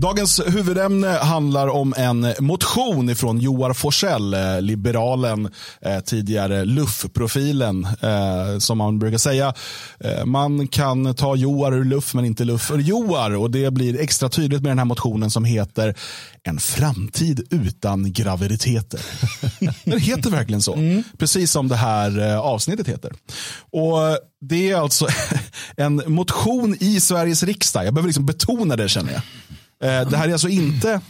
Dagens huvudämne handlar om en motion från Joar Forsell, eh, liberalen, eh, tidigare luff-profilen, eh, som man brukar säga. Man kan ta Joar ur luff men inte luff ur Joar och det blir extra tydligt med den här motionen som heter En framtid utan graviditeter. den heter verkligen så, mm. precis som det här avsnittet heter. Och Det är alltså en motion i Sveriges riksdag, jag behöver liksom betona det känner jag. Eh, det här är alltså inte,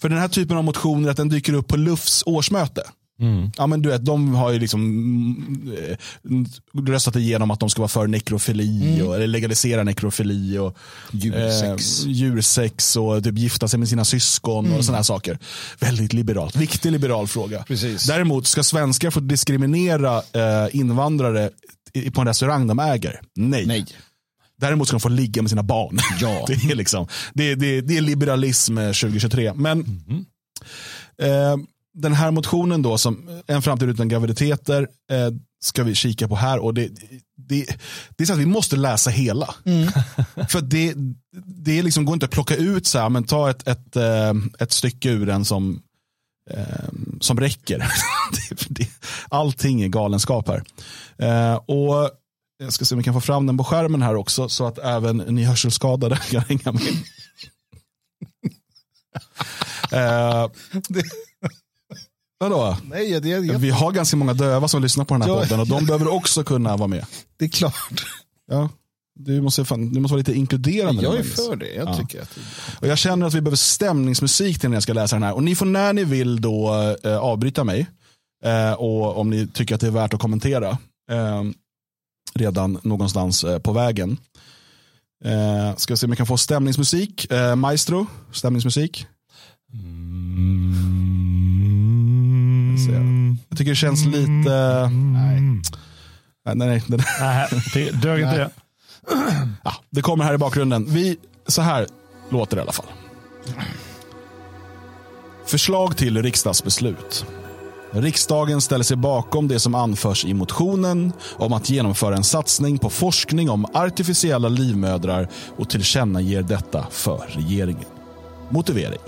för den här typen av motioner, att den dyker upp på LUFs årsmöte. Mm. Ja, men du vet, de har ju liksom äh, röstat igenom att de ska vara för nekrofili, mm. och, eller legalisera nekrofili och djursex, äh, djursex och typ gifta sig med sina syskon mm. och sådana saker. Väldigt liberalt, viktig liberal fråga. Precis. Däremot ska svenskar få diskriminera äh, invandrare på en restaurang de äger? Nej. Nej. Däremot ska de få ligga med sina barn. Ja. det, är liksom, det, det, det är liberalism 2023. Men mm. eh, den här motionen då, som En framtid utan graviditeter, eh, ska vi kika på här. Och det, det, det är så att vi måste läsa hela. Mm. För det, det liksom går inte att plocka ut, så här, men ta ett, ett, eh, ett stycke ur den som, eh, som räcker. allting är galenskap här. Eh, och jag ska se om vi kan få fram den på skärmen här också så att även ni hörselskadade kan hänga med. uh, vadå? Nej, det, det, Vi har ganska många döva som lyssnar på den här ja, podden och de behöver också kunna vara med. Det är klart. Ja. Du måste, fan, du måste vara lite inkluderande. Jag är för det. Jag, ja. tycker att... och jag känner att vi behöver stämningsmusik till när jag ska läsa den här. Och ni får när ni vill då eh, avbryta mig. Eh, och om ni tycker att det är värt att kommentera. Redan någonstans eh, på vägen. Eh, ska se om jag kan få stämningsmusik. Eh, Maestro, stämningsmusik. Mm. Jag tycker det känns lite... Nej. Nej, nej, nej. nej det dög inte det. Ja, det kommer här i bakgrunden. Vi, så här låter det i alla fall. Förslag till riksdagsbeslut. Riksdagen ställer sig bakom det som anförs i motionen om att genomföra en satsning på forskning om artificiella livmödrar och tillkännager detta för regeringen. Motivering.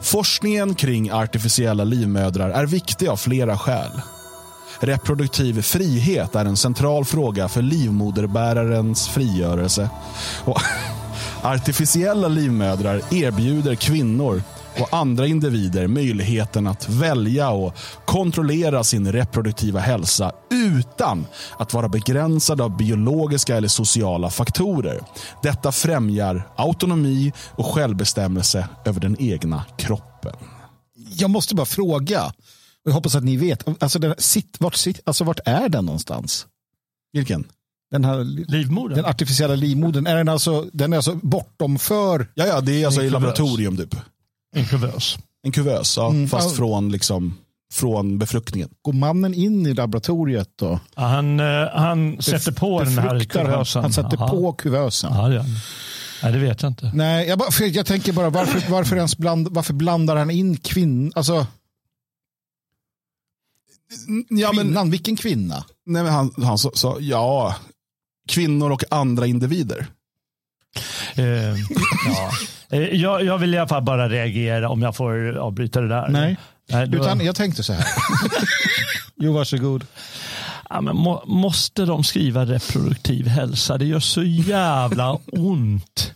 Forskningen kring artificiella livmödrar är viktig av flera skäl. Reproduktiv frihet är en central fråga för livmoderbärarens frigörelse. Och artificiella livmödrar erbjuder kvinnor och andra individer möjligheten att välja och kontrollera sin reproduktiva hälsa utan att vara begränsad av biologiska eller sociala faktorer. Detta främjar autonomi och självbestämmelse över den egna kroppen. Jag måste bara fråga, jag hoppas att ni vet, alltså, den, sitt, vart, sitt, alltså vart är den någonstans? Vilken? Den här livmodern? Den artificiella livmodern. Är den alltså, den är alltså bortom för? Ja, ja, det är alltså i laboratorium typ. En kuvös. En kuvös, ja, mm, fast från, liksom, från befruktningen. Går mannen in i laboratoriet då? Ja, han, eh, han sätter på den här kuvösen. Han, han sätter Aha. på kuvösen. Ja, det, Nej, det vet jag inte. Nej, jag, bara, jag tänker bara varför, varför, ens bland, varför blandar han in kvinnor? Alltså, ja, kvinnan, vilken kvinna? Nej, men han, han sa, ja, kvinnor och andra individer. Uh, ja. Eh, jag, jag vill i alla fall bara reagera om jag får avbryta det där. Nej, Nej då... utan jag tänkte så här. jo, varsågod. Ja, men må, måste de skriva reproduktiv hälsa? Det gör så jävla ont.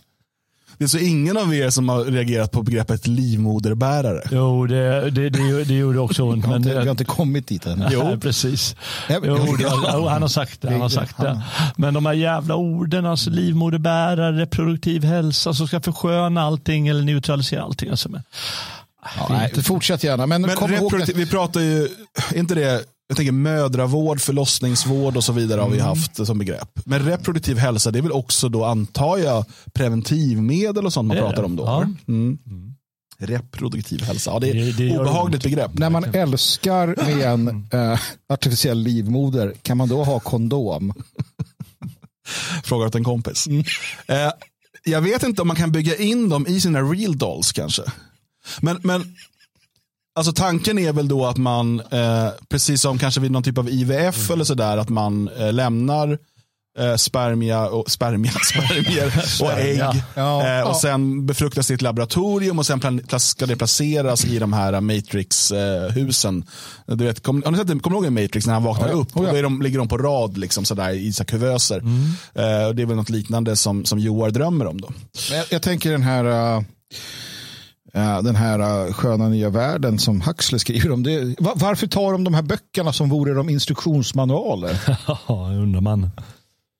Det är så ingen av er som har reagerat på begreppet livmoderbärare. Jo, det, det, det, det gjorde också ont. Vi har, inte, inte kommit dit än. Jo, precis. Jo, det, han har sagt det. Han har sagt det. Men de här jävla orden, alltså livmoderbärare, reproduktiv hälsa som ska försköna allting eller neutralisera allting. Alltså, men, ja, nej, fortsätt gärna. Men, men kom ihåg vi pratar ju, inte det jag tänker mödravård, förlossningsvård och så vidare har vi mm. haft som begrepp. Men reproduktiv hälsa, det är väl också då antar jag preventivmedel och sånt man pratar om då? Ja. Mm. mm. Reproduktiv hälsa, ja, det är ett obehagligt begrepp. När man älskar med en äh, artificiell livmoder, kan man då ha kondom? Frågar åt en kompis. Mm. Eh, jag vet inte om man kan bygga in dem i sina real dolls kanske. Men, men Alltså tanken är väl då att man, eh, precis som kanske vid någon typ av IVF mm. eller sådär, att man eh, lämnar eh, spermia och, spermia, spermier och ägg. Ja, eh, ja. och sen befruktas i ett laboratorium och sen ska det placeras i de här Matrix-husen. du vet, kom, har ni sett det? Kommer du ihåg Matrix när han vaknar Ja, upp? Oh. Och då de, ligger de på rad liksom, sådär, i så kuvöser. Eh, och det är väl något liknande som, som Joar drömmer om. Då. Jag, jag tänker den här, uh, den här uh, sköna nya världen som Huxley skriver om. Det, va- varför tar de de här böckerna som vore de instruktionsmanualer? Ja, undrar man.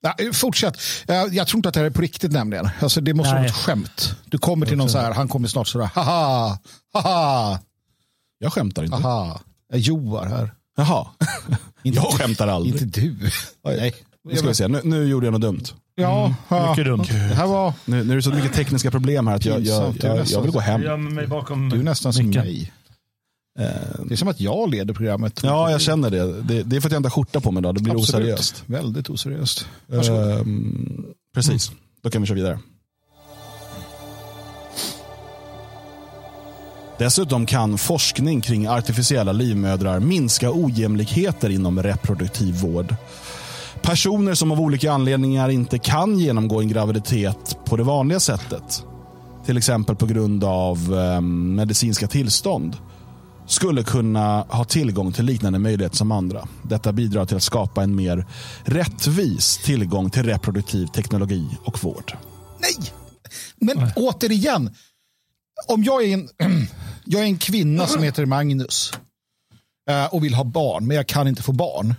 Nej, fortsätt. Uh, jag tror inte att det här är på riktigt nämligen. Alltså, det måste vara Nej. ett skämt. Du kommer till någon så här, han kommer snart sådär, haha, haha, Jag skämtar inte. haha. Jag Joar här. Jaha. Jag skämtar aldrig. Inte du. Nej. Nu ska vi se, nu, nu gjorde jag något dumt. Ja, ja. Mycket dumt. Det här var, Nu, nu är det så mycket tekniska problem här att jag, jag, jag, jag vill gå hem. Du är nästan som micken. mig. Det är som att jag leder programmet. Ja, jag känner det. det. Det är för att jag inte har skjorta på mig idag. Det blir Absolut. oseriöst. Väldigt oseriöst. Ehm, precis, då kan vi köra vidare. Dessutom kan forskning kring artificiella livmödrar minska ojämlikheter inom reproduktiv vård. Personer som av olika anledningar inte kan genomgå en graviditet på det vanliga sättet, till exempel på grund av ehm, medicinska tillstånd, skulle kunna ha tillgång till liknande möjligheter som andra. Detta bidrar till att skapa en mer rättvis tillgång till reproduktiv teknologi och vård. Nej! Men återigen, om jag är en, jag är en kvinna som heter Magnus eh, och vill ha barn, men jag kan inte få barn.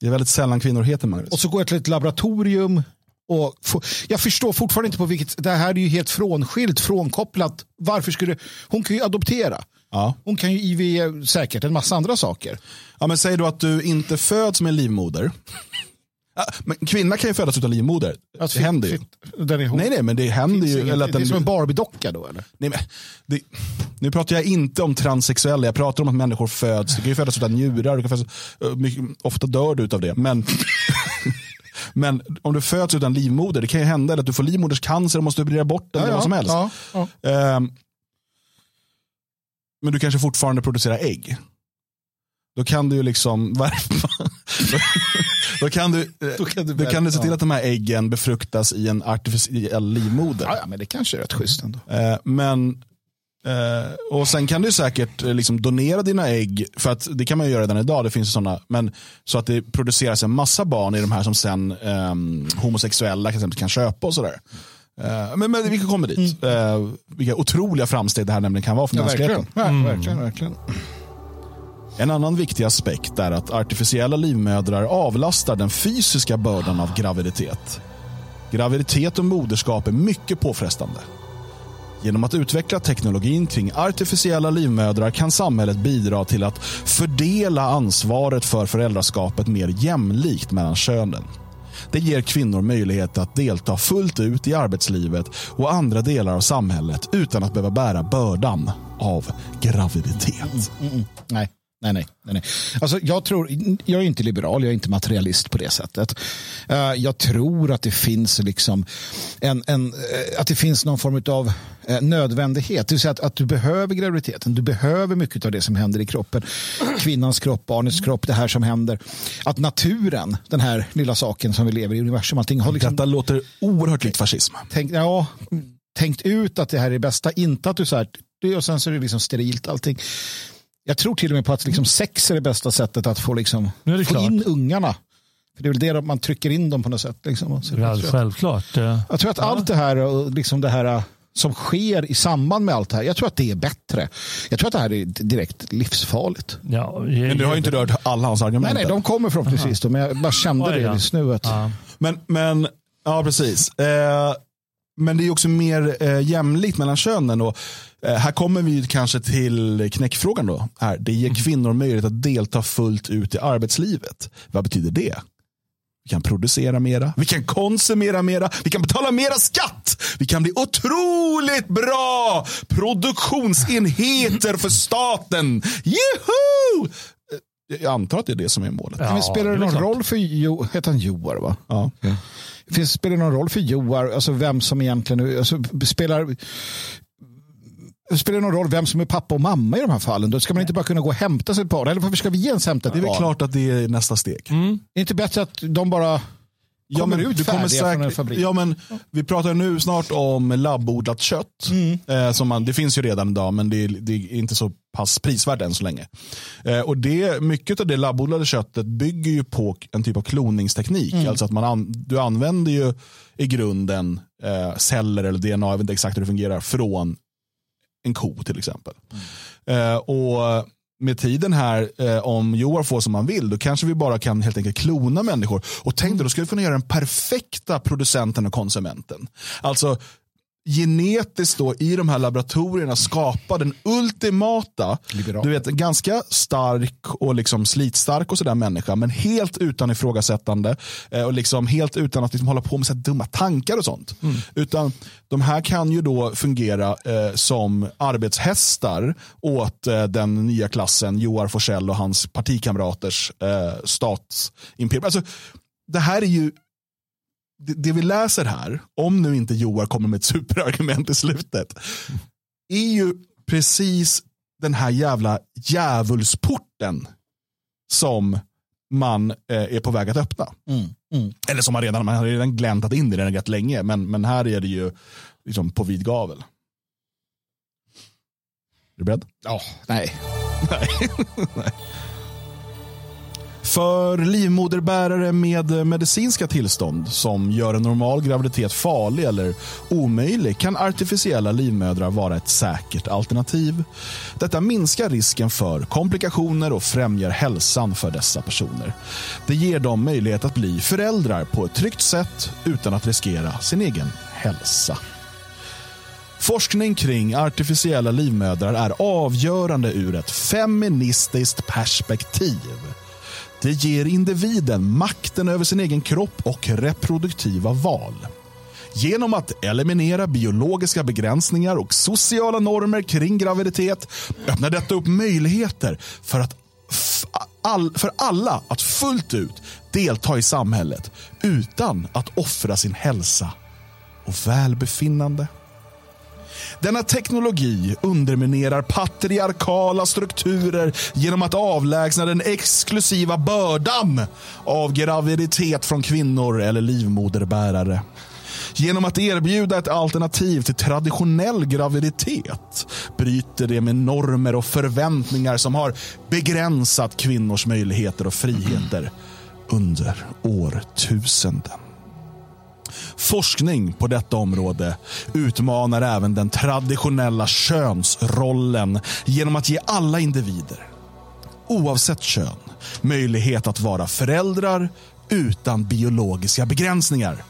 Det är väldigt sällan kvinnor heter Magnus. Och så går jag till ett laboratorium och får, jag förstår fortfarande inte på vilket, det här är ju helt frånskilt, frånkopplat. Varför skulle, hon kan ju adoptera. Ja. Hon kan ju IV säkert en massa andra saker. Ja, men säg då att du inte föds med livmoder. Ja, Men kvinna kan ju födas utan livmoder. Att det händer ju. Den är hon. Nej, nej, men det händer ju. Eller att det är den, som en Barbie-docka då eller? nej, men, det, nu pratar jag inte om transsexuella. Jag pratar om att människor föds. Du kan ju födas utan njurar. Du födas, mycket, ofta dör du utav det. Men, men om du föds utan livmoder, det kan ju hända att du får livmoderscancer och måste operera bort den. eller vad som helst. Ja, ja. Ehm, men du kanske fortfarande producerar ägg. Då kan du ju liksom värpa. då kan du, Då kan du då kan du se till att de här äggen befruktas i en artificiell livmoder. Ja, men det kanske är rätt schysst ändå. Eh, men eh, och sen kan du säkert eh, liksom donera dina ägg, för att det kan man ju göra redan idag, det finns sådana, men så att det produceras en massa barn i de här som sen ehm, homosexuella exempel kan köpa och sådär. Eh, men, men vi kommer dit. Eh, vilka otroliga framsteg det här nämligen kan vara för Ja, mänskligheten. verkligen. Ja, verkligen, verkligen. En annan viktig aspekt är att artificiella livmödrar avlastar den fysiska bördan av graviditet. Graviditet och moderskap är mycket påfrestande. Genom att utveckla teknologin kring artificiella livmödrar kan samhället bidra till att fördela ansvaret för föräldraskapet mer jämlikt mellan könen. Det ger kvinnor möjlighet att delta fullt ut i arbetslivet och andra delar av samhället utan att behöva bära bördan av graviditet. Mm, mm, mm. Nej. Nej, nej, nej, nej. Alltså, jag, tror, jag är inte liberal, jag är inte materialist på det sättet. Eh, jag tror att det finns liksom en, en, eh, att det finns någon form av uh, nödvändighet. Det vill säga att, att du behöver graviditeten, du behöver mycket av det som händer i kroppen. Kvinnans kropp, barnets kropp, det här som händer. Att naturen, den här lilla saken som vi lever i universum, allting har liksom Detta låter oerhört likt fascism. tänkt, ja, tänkt ut att det här är det bästa. Inte att du så här, och sen så är det liksom sterilt allting. Jag tror till och med på att liksom sex är det bästa sättet att få, liksom, Nu är det få klart. in ungarna. För det är väl det man trycker in dem på något sätt. Liksom. Så Ja, jag, tror att, självklart. jag tror att allt det här, och liksom det här som sker i samband med allt det här, jag tror att det är bättre. Jag tror att det här är direkt livsfarligt. Ja, Men du har ju inte rört alla hans argument. Nej, nej, de kommer förhoppningsvis då, men jag bara kände Oj, det ja. just nu. Att, Ja. men, men, ja precis. Eh, men det är också mer eh, jämlikt mellan könen. Och, eh, här kommer vi kanske till knäckfrågan. Då. Här, det ger kvinnor möjlighet att delta fullt ut i arbetslivet. Vad betyder det? Vi kan producera mera, vi kan konsumera mera, vi kan betala mera skatt. Vi kan bli otroligt bra produktionsenheter för staten. Juhu! Jag antar att det är det som är målet. Ja. men spelar det någon klart. roll för Jo, heter han Joar? Va? Ja. Finns, spelar det någon roll för Joar, alltså vem som egentligen alltså, spelar Spelar det någon roll vem som är pappa och mamma i de här fallen? Då ska man inte bara kunna gå och hämta sig ett barn. Eller varför ska vi ens hämta ett Det är väl? Mm. klart att det är nästa steg. Är det inte bättre att de bara Ja, men ut du kommer färdiga från en säkert, fabrik. ja, men Vi pratar nu snart om labbodlat kött. Mm. Eh, som man, det finns ju redan idag men det är, det är inte så pass prisvärt än så länge. Eh, och det, mycket av det labbodlade köttet bygger ju på en typ av kloningsteknik. Mm. Alltså att man an, du använder ju i grunden eh, celler eller DNA, jag vet inte exakt hur det fungerar, från en ko till exempel. Mm. Eh, och med tiden här, eh, om Joar får som han vill, då kanske vi bara kan helt enkelt klona människor. Och tänk dig, då skulle vi kunna göra den perfekta producenten och konsumenten. Alltså genetiskt då i de här laboratorierna skapa den ultimata, Liberal. du vet, ganska stark och liksom slitstark och sådär människa, men helt utan ifrågasättande eh, och liksom helt utan att liksom hålla på med så dumma tankar och sånt. Utan de här kan ju då fungera eh, som arbetshästar åt eh, den nya klassen Joar Forsell och hans partikamraters eh, statsimperium. Alltså, det här är ju det, det vi läser här, om nu inte Joar kommer med ett superargument i slutet, är ju precis den här jävla djävulsporten som man eh, är på väg att öppna. Mm, mm. Eller som man redan, man har redan gläntat in i den rätt länge, men, men här är det ju liksom på vid gavel. Är du beredd? Ja, nej. För livmoderbärare med eh, medicinska tillstånd som gör en normal graviditet farlig eller omöjlig kan artificiella livmödrar vara ett säkert alternativ. Detta minskar risken för komplikationer och främjar hälsan för dessa personer. Det ger dem möjlighet att bli föräldrar på ett tryggt sätt utan att riskera sin egen hälsa. Forskning kring artificiella livmödrar är avgörande ur ett feministiskt perspektiv. Det ger individen makten över sin egen kropp och reproduktiva val. Genom att eliminera biologiska begränsningar och sociala normer kring graviditet öppnar detta upp möjligheter för, att all, för alla att fullt ut delta i samhället utan att offra sin hälsa och välbefinnande. Denna teknologi underminerar patriarkala strukturer genom att avlägsna den exklusiva bördan av graviditet från kvinnor eller livmoderbärare. Genom att erbjuda ett alternativ till traditionell graviditet bryter det med normer och förväntningar som har begränsat kvinnors möjligheter och friheter under årtusenden. Forskning på detta område utmanar även den traditionella könsrollen genom att ge alla individer, oavsett kön, möjlighet att vara föräldrar utan biologiska begränsningar.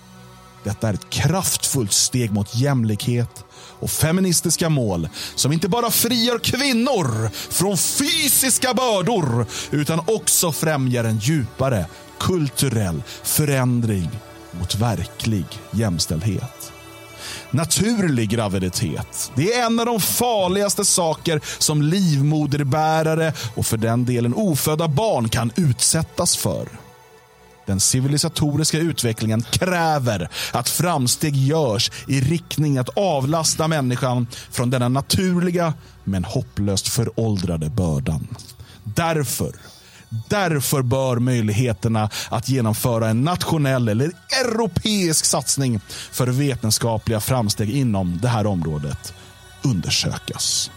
Detta är ett kraftfullt steg mot jämlikhet och feministiska mål som inte bara frigör kvinnor från fysiska bördor utan också främjar en djupare kulturell förändring mot verklig jämställdhet. Naturlig graviditet det är en av de farligaste saker som livmoderbärare och för den delen ofödda barn kan utsättas för. Den civilisatoriska utvecklingen kräver att framsteg görs i riktning att avlasta människan från denna naturliga men hopplöst föråldrade bördan. Därför Därför bör möjligheterna att genomföra en nationell eller europeisk satsning för vetenskapliga framsteg inom det här området undersökas.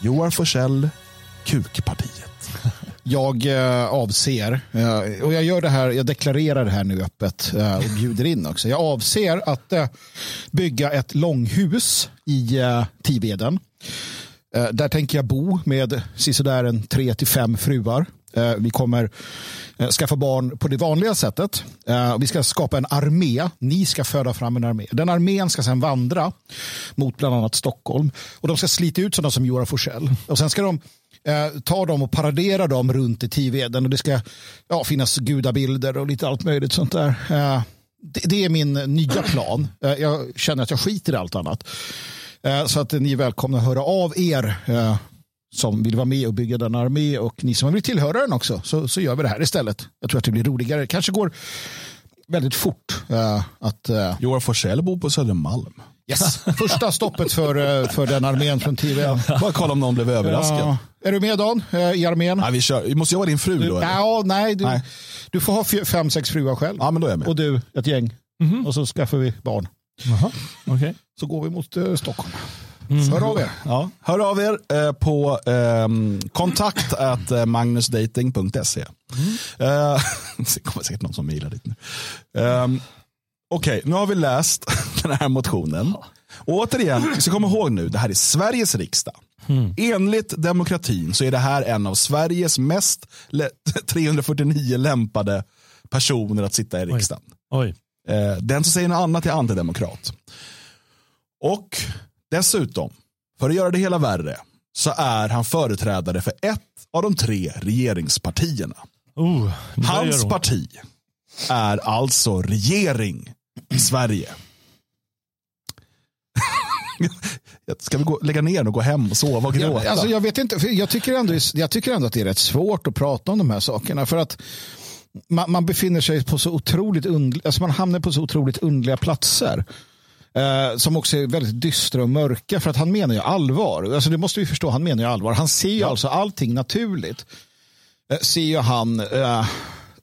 Joar Forsell, Kukpartiet. Jag eh, avser, eh, och jag gör det här, jag deklarerar det här nu öppet eh, och bjuder in också. Jag avser att eh, bygga ett långhus i eh, Tiveden. Eh, där tänker jag bo med sisådär en tre till fem fruar. Eh, vi kommer eh, skaffa barn på det vanliga sättet. Eh, vi ska skapa en armé. Ni ska föda fram en armé. Den armén ska sedan vandra mot bland annat Stockholm. Och de ska slita ut sådana som Joar Forsell. Och sen ska de eh, ta dem och paradera dem runt i Tiveden. Och det ska ja, finnas gudabilder och lite allt möjligt sånt där. Eh, det, det är min nya plan. Eh, jag känner att jag skiter i allt annat. Så att ni är välkomna att höra av er som vill vara med och bygga den armé och ni som vill tillhöra den också så, så gör vi det här istället. Jag tror att det blir roligare. Kanske går väldigt fort uh, att... Uh, Joar Forsell bor på Södermalm. Yes. Första stoppet för, för den armén från TVN. Bara kolla om någon blev överraskad. Ja. Är du med Dan i armén? Nej, vi, kör. Måste jag vara din fru då? Eller? Ja, nej, du, nej. du får ha fem, sex fruar själv. Ja, men då är jag med. Och du ett gäng. Mm -hmm. Och så skaffar vi barn. Aha. Okay. Så går vi mot uh, Stockholm. Mm. Hör av er. Ja, hör av er eh, på eh, kontakt at magnusdating.se. Mm. Eh, det kommer säkert någon som mejlar dit nu. Eh, Okej, okay, nu har vi läst den här motionen. Och återigen, ska komma ihåg nu, det här är Sveriges riksdag. Mm. Enligt demokratin så är det här en av Sveriges mest 349 lämpade personer att sitta i riksdagen. Oj. Oj. Eh, den som säger något annat är antidemokrat. Och dessutom, för att göra det hela värre, så är han företrädare för ett av de tre regeringspartierna. Oh, Hans parti är alltså regering i Sverige. Ska vi gå, lägga ner och gå hem och sova och gråta? Ja, alltså jag, vet inte, jag, tycker ändå, jag tycker ändå att det är rätt svårt att prata om de här sakerna. För att man, man befinner sig på så otroligt undliga, alltså man hamnar på så otroligt undliga platser. Eh, som också är väldigt dystra och mörka. För att han menar ju allvar. Alltså det måste vi förstå, han menar ju allvar. Han ser ju ja. alltså allting naturligt. Eh, ser ju han eh,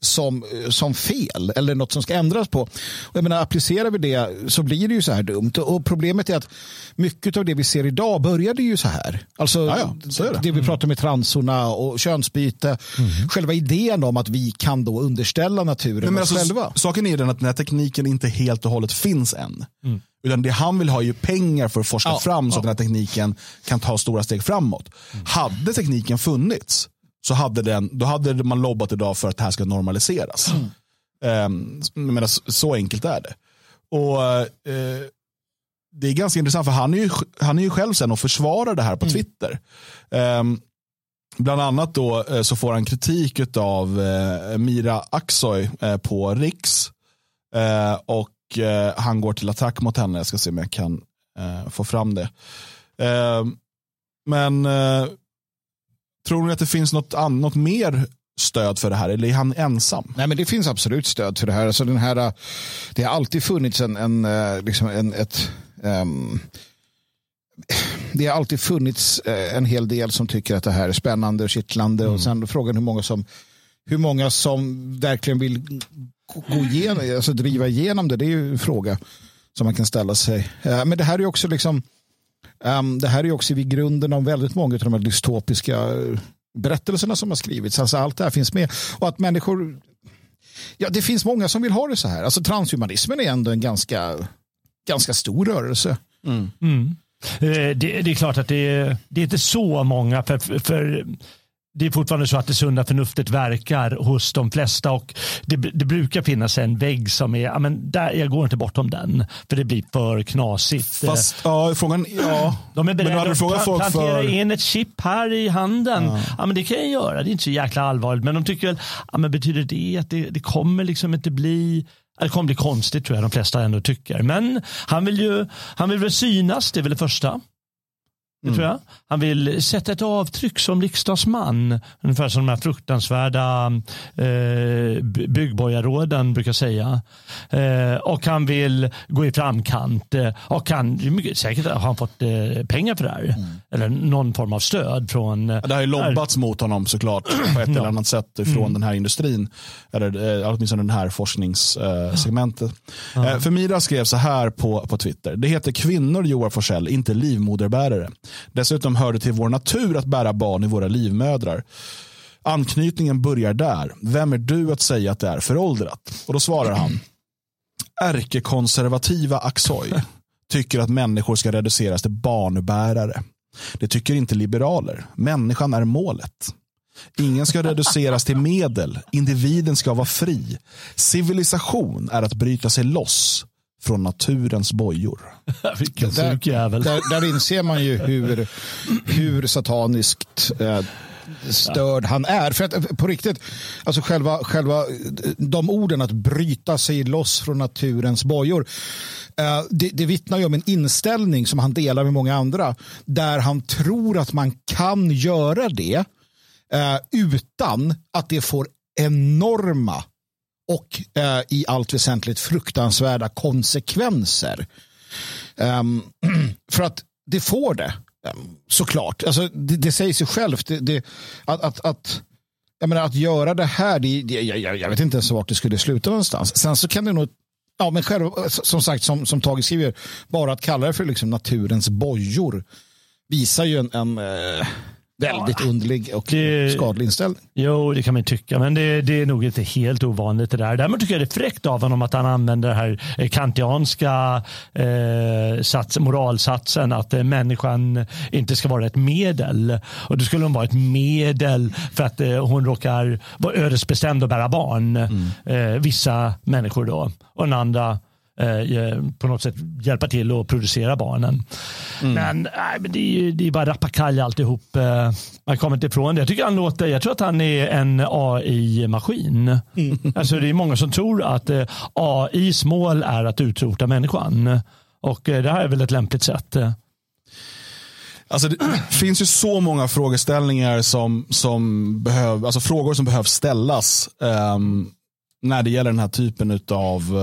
som, som fel eller något som ska ändras på. Och jag menar, applicerar vi det så blir det ju så här dumt. Och problemet är att mycket av det vi ser idag började ju så här. Alltså ja, så det. det. vi pratar med transorna och könsbyte. Mm. Själva idén om att vi kan då underställa naturen men oss alltså, själva. Saken är den att den här tekniken inte helt och hållet finns än. Mm. Utan det han vill ha är ju pengar för att forska ja, fram så ja. att den här tekniken kan ta stora steg framåt. Mm. Hade tekniken funnits så hade, den, då hade man lobbat idag för att det här ska normaliseras. Mm. Um, menar, så enkelt är det. Och uh, Det är ganska intressant för han är ju, han är ju själv sen och försvarar det här på mm. Twitter. Um, bland annat då uh, så får han kritik av uh, Mira Aksoy på Riks. och han går till attack mot henne. Jag ska se om jag kan få fram det. Ehm, men Tror ni att det finns något, annat, mer stöd för det här eller är han ensam? Nej, men det finns absolut stöd för det här. Alltså den här det har alltid funnits en, en, eh, liksom en ett um, det har alltid funnits eh, en hel del som tycker att det här är spännande och kittlande mm. och sen frågan hur många som hur många som verkligen vill gå igenom, alltså driva igenom det, det är ju en fråga som man kan ställa sig. Men det här är också liksom Um, det här är också vid grunden av väldigt många av de här dystopiska eh, berättelserna som har skrivits. Alltså allt det här finns med. Och att människor... Ja, det finns många som vill ha det så här. Alltså transhumanismen är ändå en ganska, ganska stor rörelse. Mm. Mm. Eh, det, det, är klart att det är, det är inte så många. För, för det är fortfarande så att det sunda förnuftet verkar hos de flesta och det, det brukar finnas en vägg som är, ja, men där, jag går inte bortom den för det blir för knasigt. Fast ja, frågan, ja. De är beredda att pla plantera för... in ett chip här i handen. Ja. ja. men det kan jag göra, det är inte så jäkla allvarligt. Men de tycker väl, ja, men betyder det att det, det kommer liksom inte bli det kommer bli konstigt tror jag de flesta ändå tycker. Men han vill ju han vill väl synas, det är väl det första. Det tror jag. Han vill sätta ett avtryck som riksdagsman. Ungefär som de här fruktansvärda eh, byggborgarråden brukar säga. Eh, och han vill gå i framkant. Eh, och han, mycket, säkert har han fått eh, pengar för det här. Mm. Eller någon form av stöd från... Eh, det har ju lobbats här. mot honom såklart på ett eller annat sätt från mm. den här industrin. Eller eh, åtminstone den här forskningssegmentet. Eh, för Mira skrev så här på, på Twitter. Det heter kvinnor Joar Forsell, inte livmoderbärare. Dessutom hör det till vår natur att bära barn i våra livmödrar. Anknytningen börjar där. Vem är du att säga att det är föråldrat? Och då svarar han. Ärkekonservativa Aksoy tycker att människor ska reduceras till barnbärare. Det tycker inte liberaler. Människan är målet. Ingen ska reduceras till medel. Individen ska vara fri. Civilisation är att bryta sig loss från naturens bojor. Vilken där, jävel. Där, där inser man ju hur, hur sataniskt eh, störd han är. För att på riktigt, alltså själva, själva de orden att bryta sig loss från naturens bojor. Eh, det, det vittnar ju om en inställning som han delar med många andra. Där han tror att man kan göra det eh, utan att det får enorma och eh, i allt väsentligt fruktansvärda konsekvenser. Um, för att det får det, um, såklart. Alltså, det, det säger sig självt. Det, det, att, att, att, jag menar, att göra det här, det, det, jag, jag vet inte ens vart det skulle sluta någonstans. Sen så kan det nog Ja, men själv, eh, som sagt, som, som Tage skriver, bara att kalla det för liksom naturens bojor visar ju en, en eh, väldigt ja, underlig och det, skadlig inställning. Jo, det kan man tycka, men det, det, är nog inte helt ovanligt det där. Däremot tycker jag det är fräckt av honom att han använder den här eh, kantianska eh, sats, moralsatsen att eh, människan inte ska vara ett medel. Och då skulle hon vara ett medel för att eh, hon råkar vara ödesbestämd att bära barn. Mm. Eh, vissa människor då. Och den andra på något sätt hjälpa till att producera barnen. Mm. Men, äh, men det, är, det är bara rappakalja alltihop. Eh, man kommer inte ifrån det. Jag tycker han låter, jag tror att han är en AI-maskin. Mm. Alltså det är många som tror att eh, AIs mål är att utrota människan. Och eh, det här är väl ett lämpligt sätt. Alltså det finns ju så många frågeställningar som, som behöv, alltså frågor som behöver ställas. Um, när det gäller den här typen av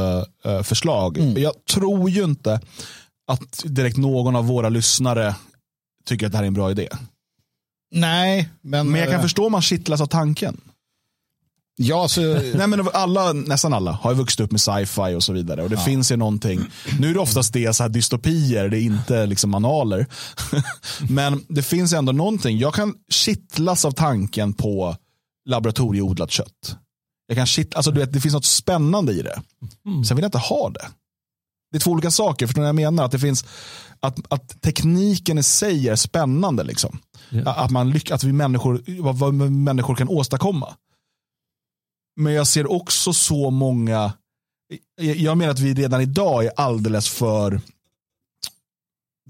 uh, förslag. Mm. Jag tror ju inte att direkt någon av våra lyssnare tycker att det här är en bra idé. Nej, men... Men jag kan uh, förstå om man kittlas av tanken. Ja, så... Nej, men alla, nästan alla har ju vuxit upp med sci-fi och så vidare. Och det ja. finns ju någonting. Nu är det oftast det så här dystopier, det är inte liksom manualer. men det finns ändå någonting. Jag kan kittlas av tanken på laboratorieodlat kött. Jag kan shit, alltså, du vet, det finns något spännande i det. Mm. Sen vill jag inte ha det. Det är två olika saker. Förstår ni vad jag menar? Att, det finns, att, att tekniken i sig är spännande. Liksom. Yeah. Att, man lyck, att vi människor, vad, vad människor kan åstadkomma. Men jag ser också så många, jag menar att vi redan idag är alldeles för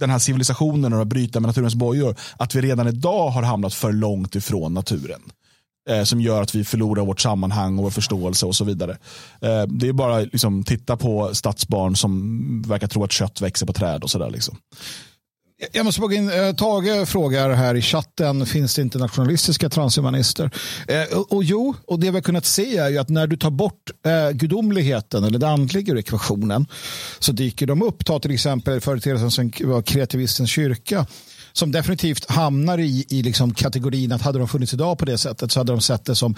den här civilisationen och att bryta med naturens bojor, att vi redan idag har hamnat för långt ifrån naturen eh, som gör att vi förlorar vårt sammanhang och vår förståelse och så vidare. Eh, det är bara liksom titta på stadsbarn som verkar tro att kött växer på träd och sådär. Liksom. Jag måste fråga in, eh, Tage frågar här i chatten, finns det internationalistiska transhumanister? Eh, och, och jo, och det vi har kunnat se är ju att när du tar bort eh, gudomligheten eller det andliga ur ekvationen så dyker de upp. Ta till exempel företeelsen som var kreativistens kyrka som definitivt hamnar i, i liksom kategorin att hade de funnits idag på det sättet så hade de sett det som,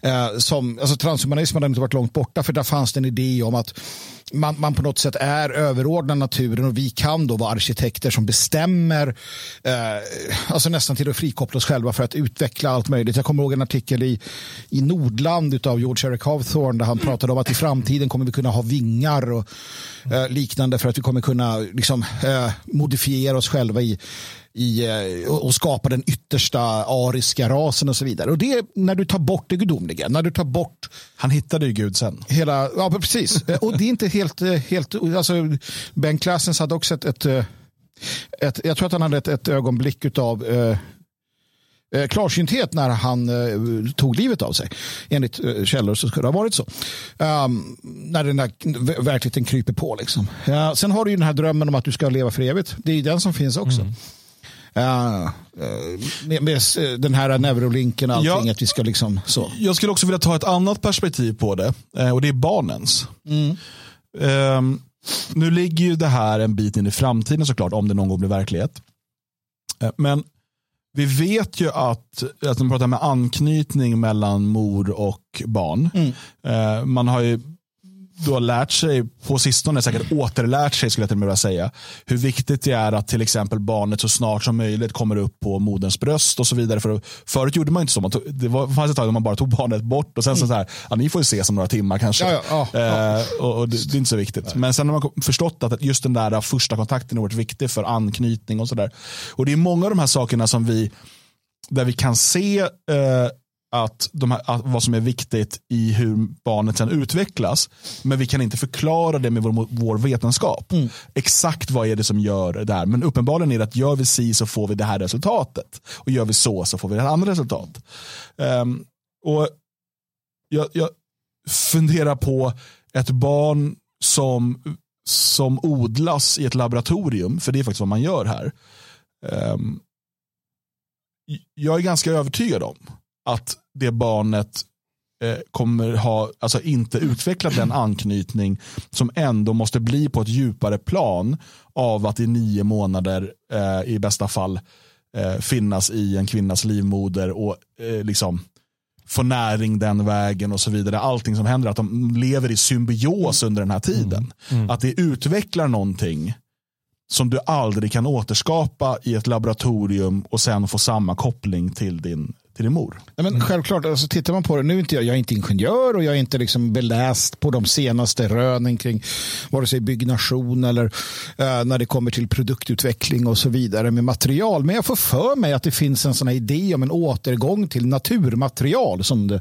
eh, som alltså transhumanismen hade inte varit långt borta för där fanns det en idé om att man, man på något sätt är överordnad naturen och vi kan då vara arkitekter som bestämmer, eh, alltså nästan till att frikoppla oss själva för att utveckla allt möjligt. Jag kommer ihåg en artikel i, i Nordland av George Eric Hawthorne där han pratade om att i framtiden kommer vi kunna ha vingar och eh, liknande för att vi kommer kunna liksom, eh, modifiera oss själva i i, eh, och skapa den yttersta ariska rasen och så vidare. Och det är när du tar bort det gudomliga, när du tar bort... Han hittade ju Gud sen. Hela, ja, precis. och det är inte helt... Eh, helt alltså, ben Klassens hade också ett, ett, eh, ett, Jag tror att han hade ett, ett ögonblick av eh, klarsynthet när han eh, tog livet av sig. Enligt eh, källor så skulle det ha varit så. Um, när den där verkligheten kryper på. Liksom. Uh, sen har du ju den här drömmen om att du ska leva för evigt. Det är ju den som finns också. Mm. Uh, med, med, den här neurolinken och allting. Ja, att vi ska liksom, så. Jag skulle också vilja ta ett annat perspektiv på det. Uh, och det är barnens. Mm. Uh, nu ligger ju det här en bit in i framtiden såklart. Om det någon gång blir verklighet. men vi vet ju att, att man pratar med anknytning mellan mor och barn. Mm. man har ju då lärt sig, på sistone säkert återlärt sig skulle jag till och med vilja säga, hur viktigt det är att till exempel barnet så snart som möjligt kommer upp på moderns bröst och så vidare. För förut gjorde man inte så. Man tog, det var, fanns ett tag då man bara tog barnet bort och sen så, så här, ja, ni får ju ses om några timmar kanske. Ja, ja, ja, eh, och, och det, det, är inte så viktigt. Men sen har man förstått att just den där första kontakten är oerhört viktig för anknytning och sådär. Och det är många av de här sakerna som vi där vi kan se eh, att, de här, att vad som är viktigt i hur barnet sen utvecklas. Men vi kan inte förklara det med vår, vår vetenskap. Mm. Exakt vad är det som gör det här. Men uppenbarligen är det att gör vi si så får vi det här resultatet. Och gör vi så så får vi det här andra resultat. Um, och jag, jag funderar på ett barn som, som odlas i ett laboratorium. För det är faktiskt vad man gör här. Um, jag är ganska övertygad om att det barnet eh, kommer ha, alltså inte utvecklat den anknytning som ändå måste bli på ett djupare plan av att i nio månader eh, i bästa fall eh, finnas i en kvinnas livmoder och eh, liksom få näring den vägen och så vidare. Allting som händer, att de lever i symbios under den här tiden. Mm. Mm. Att det utvecklar någonting som du aldrig kan återskapa i ett laboratorium och sen få samma koppling till din till din mor. Ja, men självklart, alltså, tittar man på det, nu är inte jag, jag är inte ingenjör och jag är inte liksom beläst på de senaste rönen kring vare sig byggnation eller uh, när det kommer till produktutveckling och så vidare med material. Men jag får för mig att det finns en sån här idé om en återgång till naturmaterial som det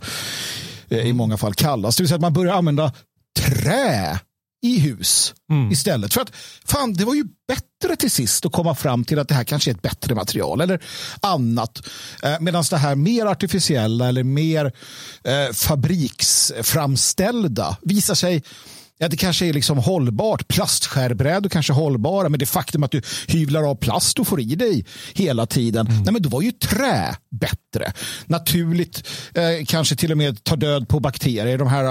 uh, i många fall kallas. Det vill säga att man börjar använda trä i hus mm. istället. För att fan, det var ju bättre till sist att komma fram till att det här kanske är ett bättre material eller annat. Eh, Medan det här mer artificiella eller mer eh, fabriksframställda visar sig Ja, det kanske är liksom hållbart. Plastskärbrädor kanske är hållbara, men det faktum att du hyvlar av plast och får i dig hela tiden. Mm. Nej, men då var ju trä bättre. Naturligt, eh, kanske till och med ta död på bakterier. De här,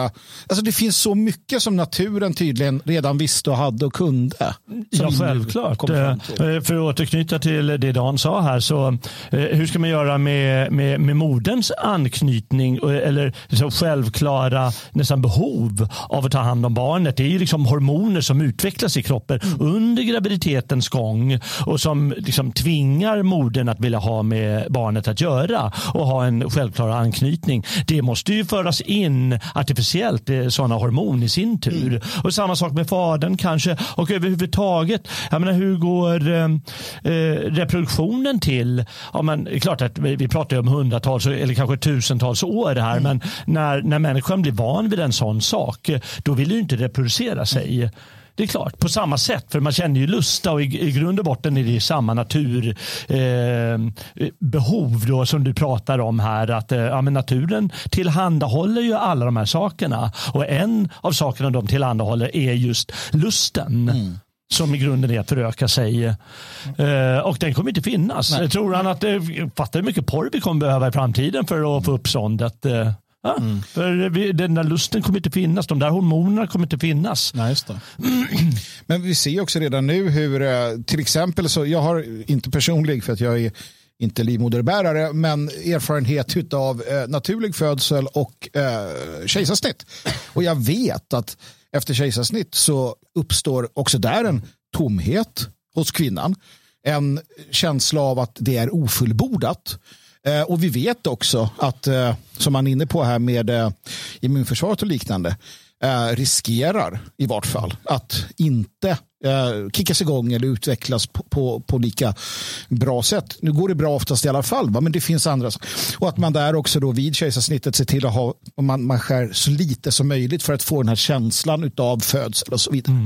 alltså det finns så mycket som naturen tydligen redan visste och hade och kunde. Ja, självklart. Eh, för att återknyta till det Dan sa här, så eh, hur ska man göra med, med, med moderns anknytning eller så självklara nästan behov av att ta hand om barn barnet. Det är ju liksom hormoner som utvecklas i kroppen mm. under graviditetens gång och som liksom tvingar modern att vilja ha med barnet att göra och ha en självklar anknytning. Det måste ju föras in artificiellt sådana hormon i sin tur. Mm. Och samma sak med fadern kanske och överhuvudtaget. Jag menar, hur går eh, eh reproduktionen till? Ja, men, klart att vi, vi pratar om hundratals eller kanske tusentals år här mm. men när, när människan blir van vid en sån sak då vill ju inte reproducera sig. Det är klart, på samma sätt. För man känner ju lusta och i, i grund och botten är det samma naturbehov eh, som du pratar om här. Att eh, ja, men naturen tillhandahåller ju alla de här sakerna. Och en av sakerna de tillhandahåller är just lusten. Mm som i grunden är att föröka sig. Eh, och den kommer inte finnas. Nej. Tror han att det, fattar hur mycket porr vi kommer behöva i framtiden för att få upp ståndet? Eh, Ja, mm. För den där lusten kommer inte finnas, de där hormonerna kommer inte finnas. Nej, Men vi ser också redan nu hur, eh, till exempel, så jag har inte personlig för att jag är inte livmoderbärare, men erfarenhet av eh, naturlig födsel och eh, kejsarsnitt. Och jag vet att efter kejsarsnitt så uppstår också där en tomhet hos kvinnan. En känsla av att det är ofullbordat. Eh, och vi vet också att, eh, som man är inne på här med eh, immunförsvaret och liknande, riskerar i vart fall att inte kickas igång eller utvecklas på, på, på, lika bra sätt. Nu går det bra oftast i alla fall, va? men det finns andra. Och att man där också då vid kejsarsnittet ser till att ha, man, man skär så lite som möjligt för att få den här känslan av födsel och så vidare.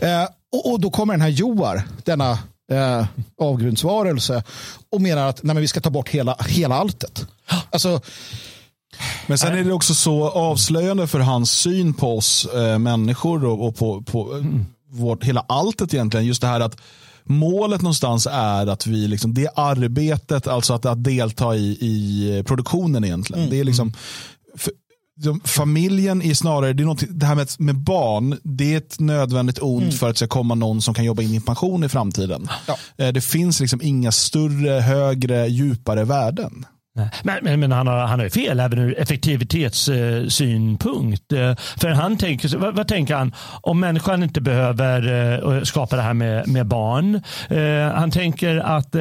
Mm. Eh, och, och, då kommer den här Joar, denna eh, avgrundsvarelse och menar att nej, men vi ska ta bort hela, hela alltet. Alltså, men sen är det också så avslöjande för hans syn på oss eh, människor och, och på, på mm. vårt, hela alltet egentligen. Just det här att målet någonstans är att vi, liksom, det arbetet, alltså att, att delta i, i produktionen egentligen. Mm. Det är liksom, för, familjen är snarare, det, är något, det här med, med barn, det är ett nödvändigt ont mm. för att det ska komma någon som kan jobba in i pension i framtiden. Ja. Eh, det finns liksom inga större, högre, djupare värden. Men, men, men, han, har, han har fel även ur effektivitetssynpunkt. Eh, för han tänker, vad, vad, tänker han om människan inte behöver eh, skapa det här med, med barn? han tänker att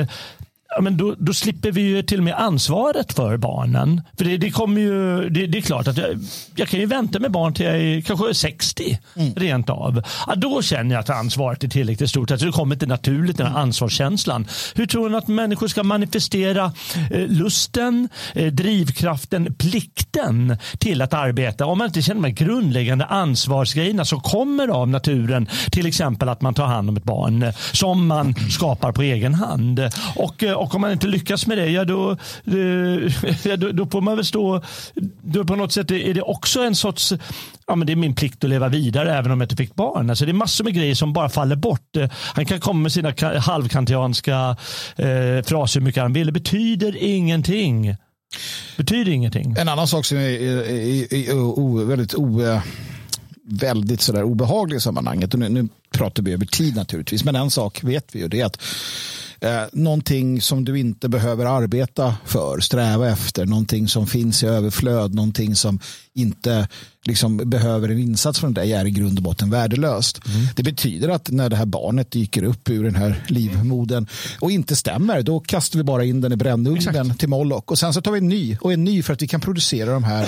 ja, men då, då, slipper vi ju till och med ansvaret för barnen. För det, det kommer ju, det, det, är klart att jag, jag, kan ju vänta med barn till jag är kanske 60 mm. rent av. Ja, då känner jag att ansvaret är tillräckligt stort. Alltså det kommer inte naturligt den här mm. ansvarskänslan. Hur tror ni att människor ska manifestera eh, lusten, eh, drivkraften, plikten till att arbeta om man inte känner de grundläggande ansvarsgrejerna som kommer av naturen. Till exempel att man tar hand om ett barn som man skapar på egen hand. Och eh, och om man inte lyckas med det, ja då, eh, ja, då, då får man väl stå... Då på något sätt är det också en sorts... Ja, men det är min plikt att leva vidare även om jag inte fick barn. Alltså det är massor med grejer som bara faller bort. Eh, han kan komma med sina halvkantianska eh, fraser hur mycket han vill. Det betyder ingenting Betyder ingenting. En annan sak som är, är, är, är väldigt o, eh, väldigt sådär obehaglig i sammanhanget. Och nu, nu pratar vi över tid naturligtvis. Men en sak vet vi ju. Det är att eh, någonting som du inte behöver arbeta för, sträva efter, någonting som finns i överflöd, någonting som inte liksom behöver en insats från dig är i grund och botten värdelöst. Mm. Det betyder att när det här barnet dyker upp ur den här livmodern och inte stämmer, då kastar vi bara in den i brännugnen till Moloch och sen så tar vi en ny och en ny för att vi kan producera de här.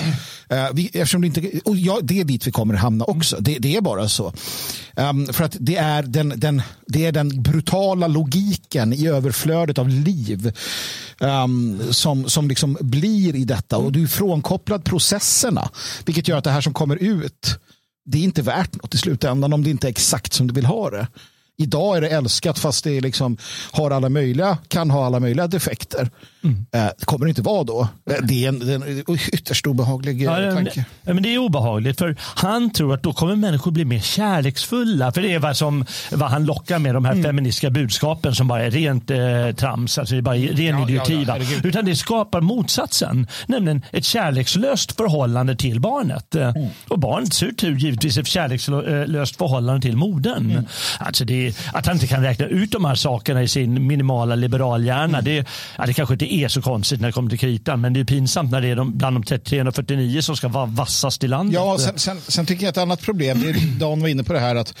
Uh, vi, eftersom det, inte, och ja, det är dit vi kommer hamna också. Det, det är bara så. Um, för att det är, den, den, det är den brutala logiken i överflödet av liv um, som, som liksom blir i detta och du är frånkopplad processerna vilket gör att det här som kommer ut det är inte värt något i slutändan om det inte är exakt som du vill ha det. Idag är det älskat fast det liksom har alla möjliga, kan ha alla möjliga defekter. Mm. Eh, det kommer det inte vara då. Eh, det är en, en ytterst obehaglig ja, eh, tanke. Men det är obehagligt för han tror att då kommer människor bli mer kärleksfulla. För det är vad, som, vad han lockar med de här mm. feministiska budskapen som bara är rent eh, trams. Alltså det är bara ren ja, idioti. Ja, ja, Utan det skapar motsatsen. Nämligen ett kärlekslöst förhållande till barnet. Mm. Och barnet ser ut givetvis ett kärlekslöst förhållande till modern. Mm. Alltså det, att han inte kan räkna ut de här sakerna i sin minimala liberalhjärna. Mm. Det, ja, det kanske inte är så konstigt när det kommer till kritan. Men det är pinsamt när det är de, bland de 349 som ska vara vassast i landet. Ja, sen, sen, sen tycker jag ett annat problem, det är, Dan var inne på det här att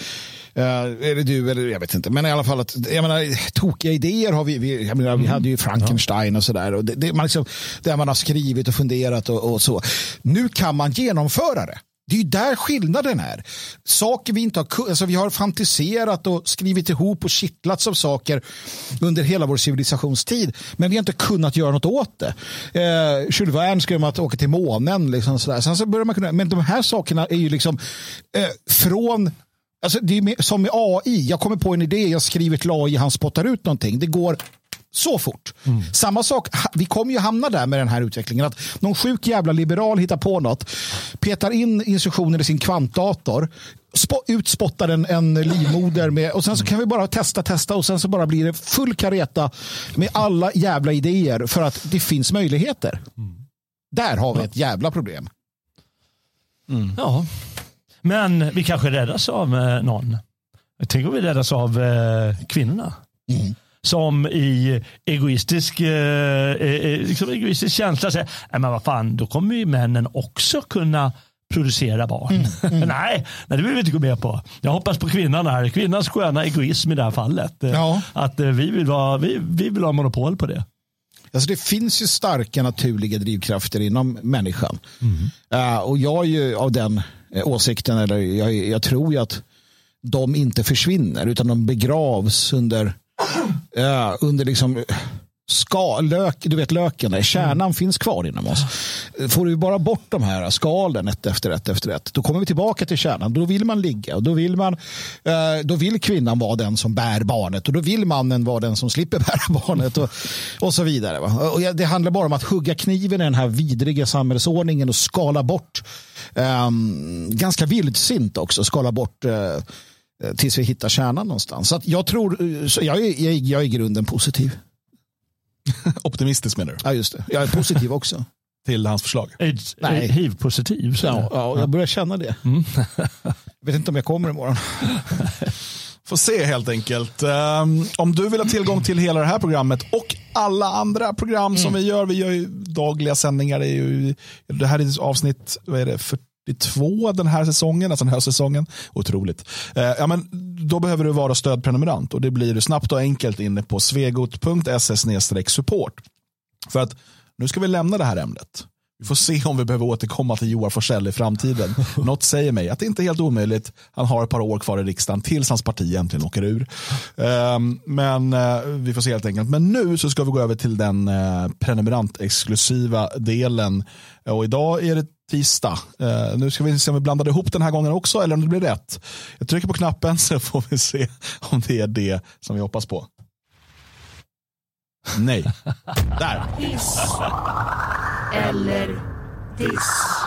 Uh, är det du eller jag vet inte. Men i alla fall att, jag menar, tokiga idéer har vi. Vi, jag menar, vi hade ju Frankenstein och sådär. Det, det, man liksom, där man har skrivit och funderat och, och så. Nu kan man genomföra det. Det är ju där skillnaden är. Saker vi inte har, alltså vi har fantiserat och skrivit ihop och kittlats av saker under hela vår civilisationstid. Men vi har inte kunnat göra något åt det. Eh, Jules Verne skrev om att åka till månen. Liksom sådär. Sen så börjar man kunna, men de här sakerna är ju liksom eh, från Alltså det är med, som med AI. Jag kommer på en idé, jag skriver till AI, han spottar ut någonting. Det går så fort. Mm. Samma sak, vi kommer ju hamna där med den här utvecklingen. Att någon sjuk jävla liberal hittar på något, petar in instruktioner i sin kvantdator, utspottar en, en livmoder med, och sen så kan vi bara testa, testa och sen så bara blir det full kareta med alla jävla idéer för att det finns möjligheter. Mm. Där har vi ett jävla problem. Mm. Ja, men vi kanske räddas av eh, någon. Jag tänker vi räddas av eh, kvinnorna. Mm som i egoistisk, eh, eh, eh, liksom egoistisk känsla säger, nej men vad fan, då kommer ju männen också kunna producera barn. Mm, mm. nej, nej, det vill vi inte gå med på. Jag hoppas på kvinnan här. Kvinnans sköna egoism i det här fallet. Ja. Att vi, vill vara, vi, vi vill ha monopol på det. Alltså det finns ju starka naturliga drivkrafter inom människan. Mm. Uh, och jag är ju av den åsikten, eller jag, jag tror ju att de inte försvinner utan de begravs under ja, under liksom skal, lök, du vet löken, där, kärnan mm. finns kvar inom oss. Får vi bara bort de här skalen ett efter ett efter ett, då kommer vi tillbaka till kärnan. Då vill man ligga och då vill, man, eh, då vill kvinnan vara den som bär barnet och då vill mannen vara den som slipper bära barnet och, och så vidare. Och det handlar bara om att hugga kniven i den här vidriga samhällsordningen och skala bort, um, ganska vildsint också, skala bort uh, Eh, tills vi hittar kärnan någonstans. Så jag tror, eh, så jag, är, jag, jag är i grunden positiv. Optimistisk menar du? Ja, just det. Jag är positiv också. Till hans förslag? Nej. Hiv-positiv? Ja, ja, jag börjar känna det. Mm. jag vet inte om jag kommer imorgon. Får se helt enkelt. Um, om du vill ha tillgång till hela det här programmet och alla andra program mm. som vi gör. Vi gör ju dagliga sändningar. Det, är ju, det här är avsnitt vad är det, 42 den här säsongen, alltså den här säsongen. Otroligt. Eh, ja, men då behöver du vara stödprenumerant och det blir du snabbt och enkelt inne på svegot.se support. För att nu ska vi lämna det här ämnet. Vi får se om vi behöver återkomma till Joar Forsell i framtiden. Något säger mig att det inte är helt omöjligt. Han har ett par år kvar i riksdagen tills hans parti äntligen åker ur. Um, men uh, vi får se helt enkelt. Men nu så ska vi gå över till den uh, prenumerantexklusiva delen. Och idag är det tisdag. Uh, nu ska vi se om vi blandade ihop den här gången också eller om det blir rätt. Jag trycker på knappen så får vi se om det är det som vi hoppas på. Nej. Där. Eller diss.